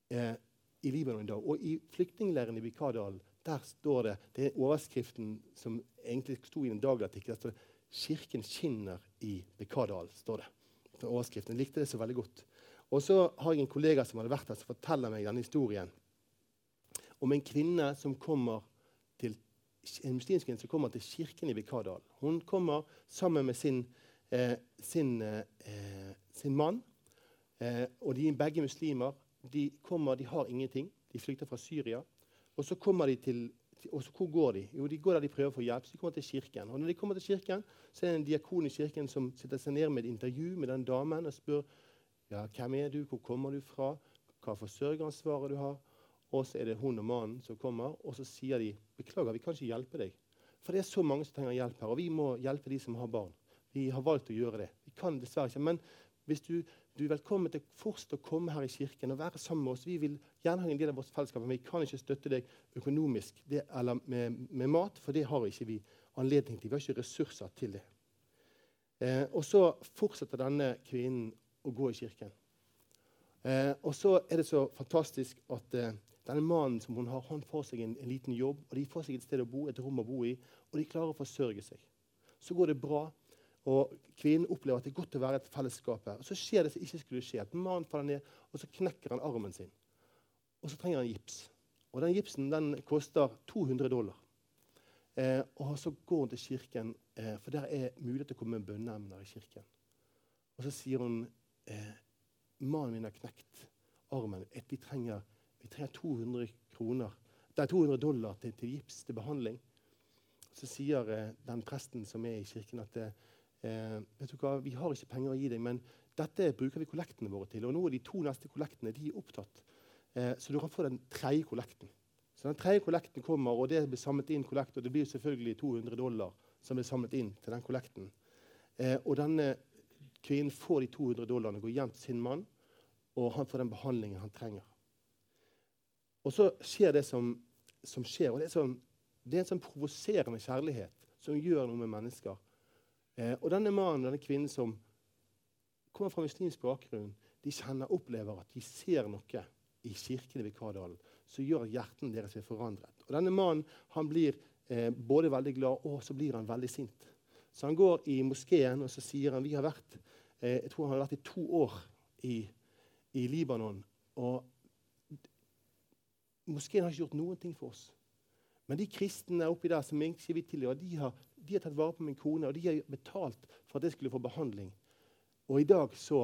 A: eh, i Libanon i dag. Og i flyktningleiren i Vikardalen der står det Det er overskriften som egentlig sto i en dagartikkel. Der står det 'Kirken skinner i Vikardal'. står det. Overskriften. Jeg likte det så veldig godt. Og så har jeg en kollega som hadde vært her, som forteller meg denne historien om en kvinne som kommer til, en muslimsk kvinne som kommer til kirken i Vikardal. Hun kommer sammen med sin, eh, sin, eh, sin mann. Eh, og de er begge muslimer. De kommer, de har ingenting. De flykter fra Syria. Og så kommer de til og så Hvor går de? Jo, de går der de prøver å få hjelp. så de kommer til kirken. Og når de kommer til kirken, så er det en diakon i kirken som sitter seg ned med et intervju med den damen og spør ja, hvem er du, hvor kommer du fra, hva forsørgeransvaret du har, og så er det hun og mannen som kommer, og så sier de beklager, vi kan ikke hjelpe deg. For det er så mange som trenger hjelp her, og vi må hjelpe de som har barn. Vi har valgt å gjøre det. Vi kan dessverre ikke. Men hvis du, du er velkommen til fortsatt å komme her i kirken og være sammen med oss. Vi vil gjerne ha en del av vårt fellesskap, men vi kan ikke støtte deg økonomisk det, eller med, med, mat, for det har ikke vi anledning til. Vi har ikke ressurser til det. Eh, og så fortsetter denne kvinnen å gå i kirken. Eh, og så er det så fantastisk at eh, denne mannen som hun har, han får seg en, en, liten jobb, og de får seg et sted å bo, et rom å bo i, og de klarer å forsørge seg. Så går det bra, og kvinnen opplever at det er godt å være et fellesskap her. Og Så skjer det som ikke skulle skje. at Mannen faller ned, og så knekker han armen sin. Og så trenger han gips. Og den gipsen den koster 200 dollar. Eh, og så går hun til kirken, eh, for der er mulighet til å komme med bønneemner i kirken. Og så sier hun eh, mannen min har knekt armen. Vi trenger vi trenger 200, kroner, det er 200 dollar til, til, gips, til behandling. Så sier eh, den presten som er i kirken, at det, eh, vet du hva, vi har ikke penger å gi deg, men dette bruker vi kollektene våre til. Og nå er de to neste kollektene de er opptatt. Eh, så du kan få den tredje kollekten. Så den tredje kollekten kommer, og det blir samlet inn kollekt. Og det blir selvfølgelig 200 dollar som blir samlet inn til den kollekten. Eh, og denne kvinnen får de 200 dollarene, går hjem til sin mann, og han får den behandlingen han trenger. Og så skjer det som, som skjer. og det er, sånn, det er, en sånn provoserende kjærlighet som gjør noe med mennesker. Eh, og denne mannen denne kvinnen som kommer fra muslimsk bakgrunn, de kjenner, opplever at de ser noe i kirken i Vikardalen som gjør at hjertene deres blir forandret. Og Denne mannen han blir eh, både veldig glad og så blir han veldig sint. Så han går i moskeen og så sier han, vi har vært, eh, jeg tror han har vært i to år i, i Libanon. og Moskeen har ikke gjort noen ting for oss. Men de kristne oppi der som ikke vi tilhører, de har, de har tatt vare på min kone, og de har betalt for at jeg skulle få behandling. Og i dag så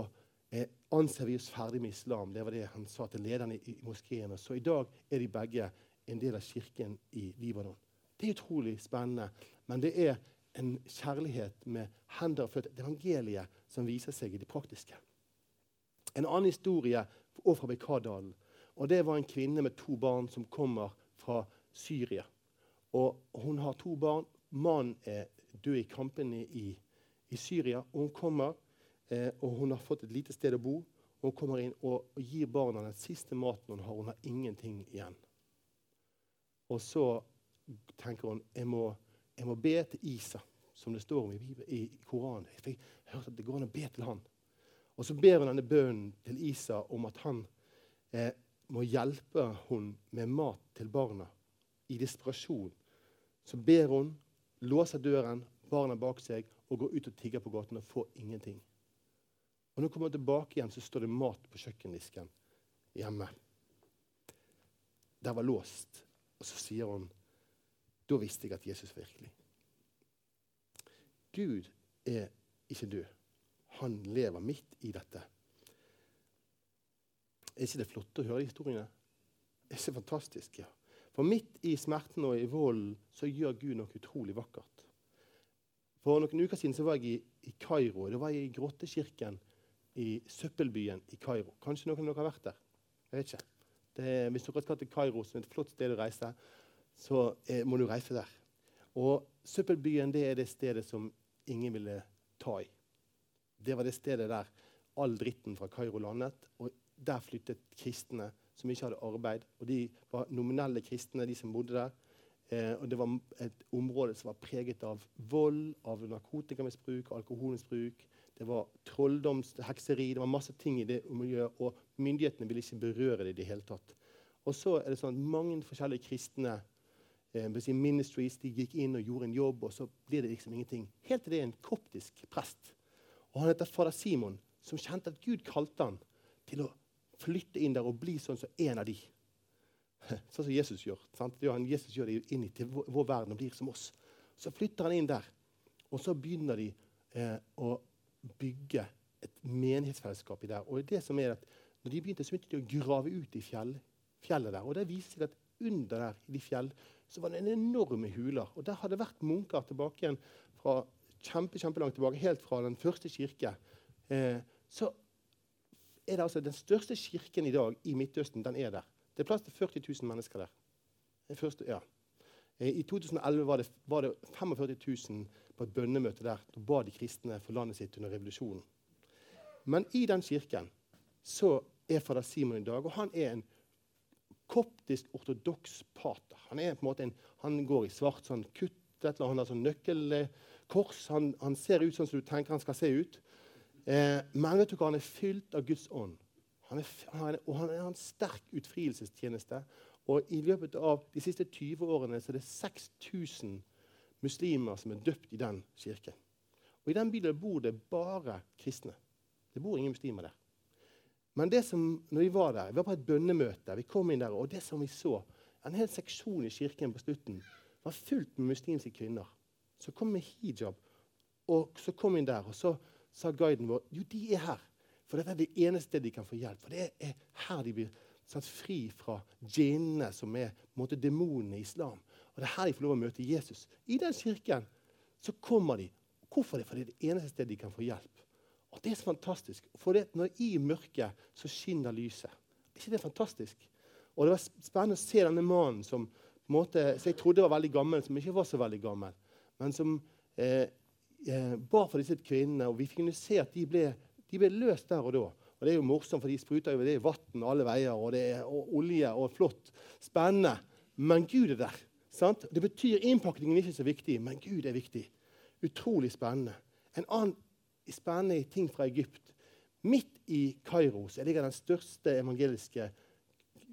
A: eh, anser vi oss ferdig med islam. Det var det han sa til lederne i, i moskeen. Så i dag er de begge en del av kirken i Libanon. Det er utrolig spennende, men det er en kjærlighet med hender og føtter, Evangeliet som viser seg i det praktiske. En annen historie også fra Bekardalen. Og Det var en kvinne med to barn som kommer fra Syria. Og Hun har to barn. Mannen er død i kampene i, i Syria. og Hun kommer, eh, og hun har fått et lite sted å bo. og Hun kommer inn og, gir barna den siste maten hun har. Hun har ingenting igjen. Og så tenker hun jeg må, jeg må be til Isa, som det står om i, i Koranen. Jeg hørte at det går an å be til han. Og så ber hun denne bønnen til Isa om at han eh, må hjelpe hun med mat til barna. I desperasjon så ber hun, låser døren, barna bak seg, og går ut og tigger på gaten og får ingenting. Og Når hun kommer tilbake igjen, så står det mat på kjøkkendisken hjemme. Der var låst. Og så sier hun Da visste jeg at Jesus virkelig. Gud er ikke død. Han lever midt i dette. Er ikke det flott å høre de historiene? Det er så fantastisk. ja. For midt i smerten og i volden så gjør Gud noe utrolig vakkert. For noen uker siden så var jeg i, Kairo. Da var jeg i grottekirken i søppelbyen i Kairo. Kanskje noen av dere har vært der? Jeg vet ikke. Det, hvis dere skal til Kairo, som er et flott sted å reise, så eh, må du reise der. Og Søppelbyen det er det stedet som ingen ville ta i. Det var det stedet der all dritten fra Kairo landet. og Der flyttet kristne som ikke hadde arbeid. og De var nominelle kristne, de som bodde der. Eh, og Det var et område som var preget av vold, av narkotikamisbruk, alkoholmisbruk. Det var trolldomshekseri. Det var masse ting i det miljøet, og myndighetene ville ikke berøre det i det hele tatt. Og så er det sånn at Mange forskjellige kristne eh, ministries de gikk inn og gjorde en jobb, og så blir det liksom ingenting. Helt til det er en koptisk prest og Han heter fader Simon, som kjente at Gud kalte han til å flytte inn der og bli sånn som en av de. [LAUGHS] Sånn som Jesus gjør. Sant? Jesus gjør det inn til vår, verden og blir som oss. Så flytter han inn der, og så begynner de eh, å bygge et menighetsfellesskap i der. Og det som er at når de begynte, så begynte de å grave ut i fjell, fjellet der. Og det viser seg at under der i de fjell så var det en enorme huler. Og der hadde det vært munker tilbake igjen fra kjempe, kjempelangt tilbake, helt fra den første kirke, eh, så er det altså den største kirken i dag i Midtøsten. den er der. Det er plass til 40 000 mennesker der. Første, ja. Eh, I 2011 var det, var det 45 000 på et bønnemøte der. Da ba de kristne for landet sitt under revolusjonen. Men i den kirken så er fader Simon i dag, og han er en koptisk ortodoks pater. Han, er på en måte en, han går i svart sånn kutt, eller han har sånn nøkkelkors. Han, han, ser ut sånn som du tenker han skal se ut. Eh, men vet du han er fylt av Guds ånd. Han er, han og han er en sterk utfrielsestjeneste. Og I løpet av de siste 20 årene så er det 6000 muslimer som er døpt i den kirken. Og I den bilen bor det bare kristne. Det bor ingen muslimer der. Men det som, når vi var der, vi var på et bønnemøte, vi kom inn der, og det som vi så, en hel seksjon i kirken på slutten var fullt med muslimske kvinner som kom med hijab. Og så kom inn der, og så sa guiden vår jo, de er her. For dette er det eneste de kan få hjelp. For det er her de blir satt fri fra djinnene, som er måte, demonene i islam. Og det er her de får lov å møte Jesus. I den kirken så kommer de. Hvorfor det? For det er det eneste stedet de kan få hjelp. Og Det er så fantastisk. For det, når i mørket så skinner lyset. Er ikke det fantastisk? Og Det var spennende å se denne mannen som, måte, som jeg trodde var veldig gammel, som ikke var så veldig gammel men som eh, eh, ba for disse kvinnene. Og vi kunne se at de ble, de ble, løst der og da. Og Det er jo morsomt, for de spruter jo det i vann alle veier, og det er og olje og flott. Spennende. Men Gud er der. Sant? Det betyr Innpakningen ikke så viktig, men Gud er viktig. Utrolig spennende. En annen spennende ting fra Egypt. Midt i Kairo så ligger den største evangeliske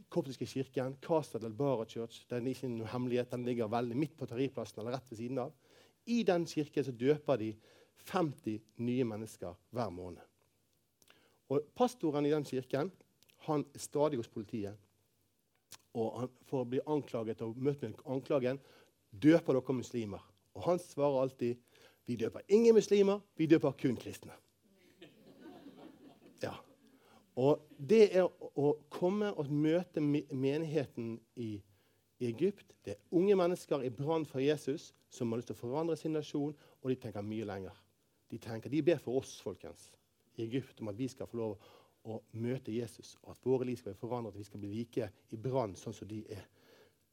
A: koptiske kirken, Casa del Bara Church. Den er ikke noe hemmelighet, den ligger veldig midt på Tahrirplassen eller rett ved siden av. I den kirken så døper de 50 nye mennesker hver måned. Og Pastoren i den kirken han er stadig hos politiet. Og han får bli anklaget og møte med anklagen døper dere muslimer. Og han svarer alltid vi døper ingen muslimer, vi døper kun kristne. Ja. Og det er å komme og møte menigheten i Egypt. Det er unge mennesker i brann for Jesus som har lyst til å forandre sin nasjon, og de tenker mye lenger. De tenker, de ber for oss folkens, i Egypt om at vi skal få lov å møte Jesus, og at våre liv skal bli forandret, at vi skal bli like i brann sånn som de er.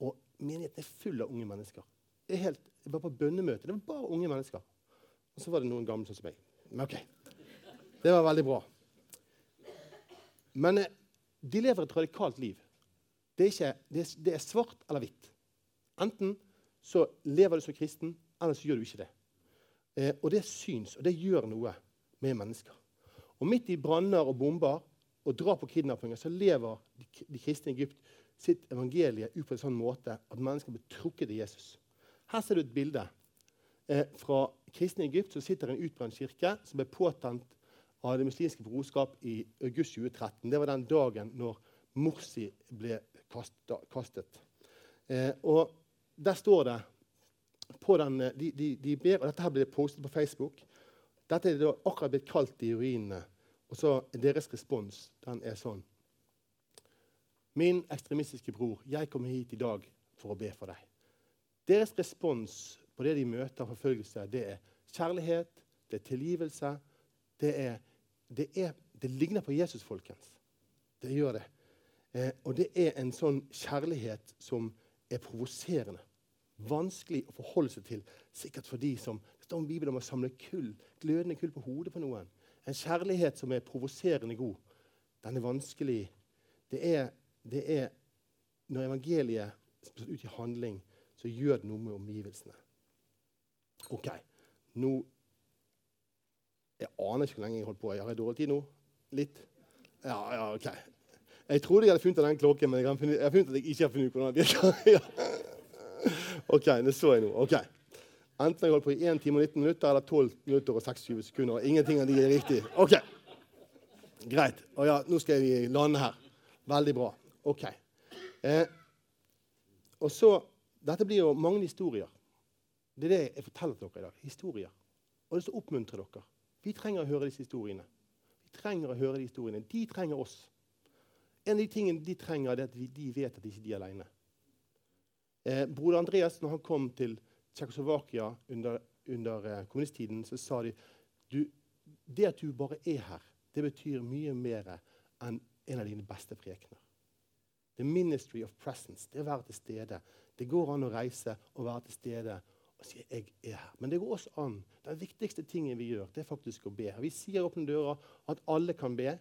A: Og menigheten er full av unge mennesker. Det er helt, jeg var på bønnemøte. Det var bare unge mennesker. Og så var det noen gamle sånn som meg. Men OK. Det var veldig bra. Men eh, de lever et radikalt liv. Det er, ikke, det, er, det er, svart eller hvitt. Enten så lever du som kristen, eller så gjør du ikke det. Eh, og det syns, og det gjør noe med mennesker. Og midt i branner og bomber og drap og kidnappinger så lever de, de kristne i Egypt sitt evangelie ut på en sånn måte at mennesker blir trukket til Jesus. Her ser du et bilde eh, fra kristne i Egypt Så sitter en utbrent kirke som ble påtent av Det muslimske brorskap i august 2013. Det var den dagen når Morsi ble kastet. Eh, og der står det den, eh, de, de, de ber, og Dette her ble postet på Facebook. Dette er det akkurat blitt kalt i urinene. Og så Deres respons den er sånn Min ekstremistiske bror, jeg kommer hit i dag for å be for deg. Deres respons på det de møter forfølgelse, det er kjærlighet, det er tilgivelse. Det, er, det, er, det ligner på Jesus, folkens. Det gjør det. Eh, og det er en sånn kjærlighet som er provoserende. Vanskelig å forholde seg til, sikkert for de som Det står om Bibelen om å samle kull, glødende kull på hodet på noen. En kjærlighet som er provoserende god. Den er vanskelig. Det er, det er Når evangeliet står ut i handling, så gjør det noe med omgivelsene. OK. Nå Jeg aner ikke hvor lenge jeg holdt på. Har jeg dårlig tid nå? Litt? Ja, ja, OK. Jeg trodde jeg hadde funnet den klokken, men jeg har, funnet, jeg har funnet at jeg ikke har funnet ut hvordan den virker. [LAUGHS] OK, det så jeg nå. Ok. Enten jeg holdt på i 1 time og 19 minutter eller 12 minutter og 26 sekunder. og Ingenting av de er riktig. Ok. Greit. Og ja, nå skal vi lande her. Veldig bra. OK. Eh, og så, Dette blir jo mange historier. Det er det jeg forteller dere i dag. Historier. Og det skal oppmuntre dere. Vi trenger å høre disse historiene. Vi trenger å høre de historiene. De trenger oss. En av de tingene de trenger, er at de vet at de ikke er alene. Eh, broder Andreas, når han kom til Tsjekkoslovakia under, under eh, kommunisttiden, så sa de du, det at du bare er her, det betyr mye mer enn en av dine beste prekener. The ministry of presence. Det er å være til stede. Det går an å reise og være til stede og si 'jeg er her'. Men det går også an. Den viktigste tingen vi gjør, det er faktisk å be. Vi sier åpne dører at alle kan be.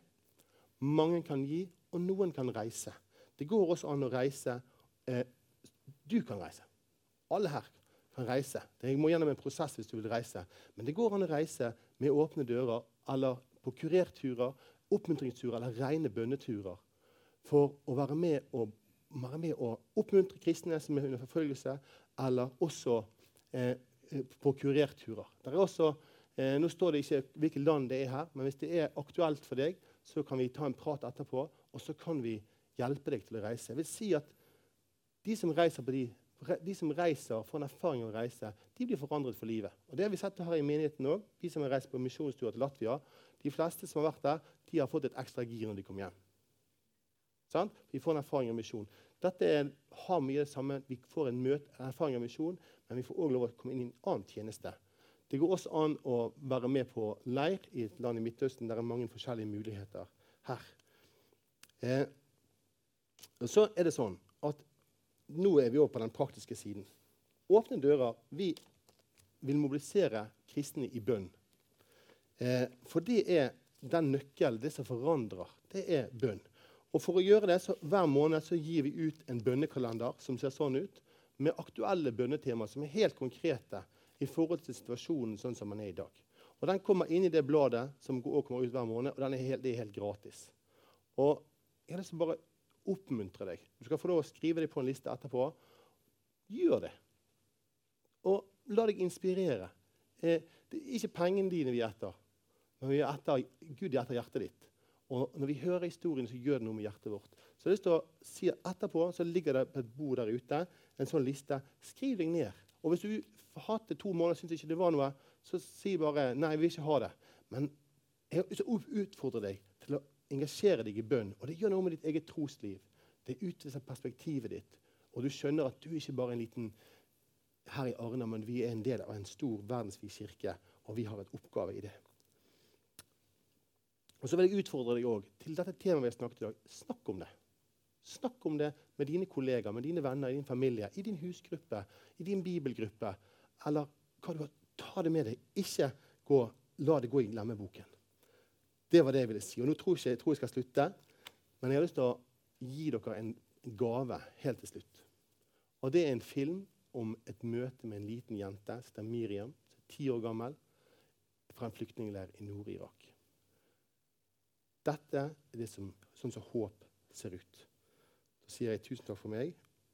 A: Mange kan gi, og noen kan reise. Det går også an å reise. Eh, du kan reise. Alle her kan reise. Det må gjennom en prosess hvis du vil reise. Men det går an å reise med åpne dører eller på kurerturer, oppmuntringsturer eller rene bønneturer for å være med og, være med og oppmuntre kristne som er under forfølgelse, eller også eh, på kurerturer. Også, eh, nå står det ikke hvilket land det er her, men hvis det er aktuelt for deg, så kan vi ta en prat etterpå og så kan vi hjelpe deg til å reise. Jeg vil si at De som reiser, de, de som reiser får en erfaring av å reise, de blir forandret for livet. Og Det har vi sett her i menigheten òg. De som har reist på misjonstur til Latvia. De fleste som har vært der, de har fått et ekstra gir når de kom hjem. Sånn? Vi får en erfaring av misjon. Dette er, har mye det samme. Vi får en, møte, en erfaring av misjon, men vi får òg lov å komme inn i en annen tjeneste. Det går også an å være med på leir i et land i Midtøsten. Der er mange forskjellige muligheter her. Eh, så er det sånn at Nå er vi over på den praktiske siden. Åpne dører. Vi vil mobilisere kristne i bønn. Eh, for det er den nøkkelen, det som forandrer. Det er bønn. Og For å gjøre det, så hver måned så gir vi ut en bønnekalender som ser sånn ut, med aktuelle bønnetemaer som er helt konkrete i forhold til situasjonen sånn som den er i dag. Og Den kommer inn i det bladet som kommer ut hver måned, og den er helt, det er helt gratis. Og jeg har lyst til å bare oppmuntre deg. Du skal få lov å skrive deg på en liste etterpå. Gjør det. Og la deg inspirere. Eh, det er ikke pengene dine vi er etter, men vi er etter, Gud er etter hjertet ditt. Og når vi hører historien, så gjør det noe med hjertet vårt. Så jeg har lyst til å si at Etterpå så ligger det på et bord der ute en sånn liste. Skriv deg ned. Og hvis du har hatt det to måneder og syns ikke det var noe, så si bare 'nei, vi vil ikke ha det'. Men jeg utfordrer deg til å engasjere deg i bønn. Og det gjør noe med ditt eget trosliv. Det utviser perspektivet ditt. Og du skjønner at du ikke bare er en liten her i Arna, men vi er en del av en stor verdensvid kirke, og vi har et oppgave i det. Og så vil jeg utfordre deg også, til dette temaet vi har snakket i dag. Snakk om det. Snakk om det med dine kollegaer, med dine venner, i din familie, i din husgruppe, i din bibelgruppe. Eller hva du har. Ta det med deg. Ikke gå, la det gå i glemmeboken. Det var det jeg ville si. Og nå tror jeg, jeg, tror jeg skal slutte, men jeg har lyst til å gi dere en gave helt til slutt. Og det er en film om et møte med en liten jente som heter Miriam, ti år gammel, fra en flyktningleir i Nord-Irak. Dette er det som, sånn som håp ser ut. Så sier jeg tusen takk for meg.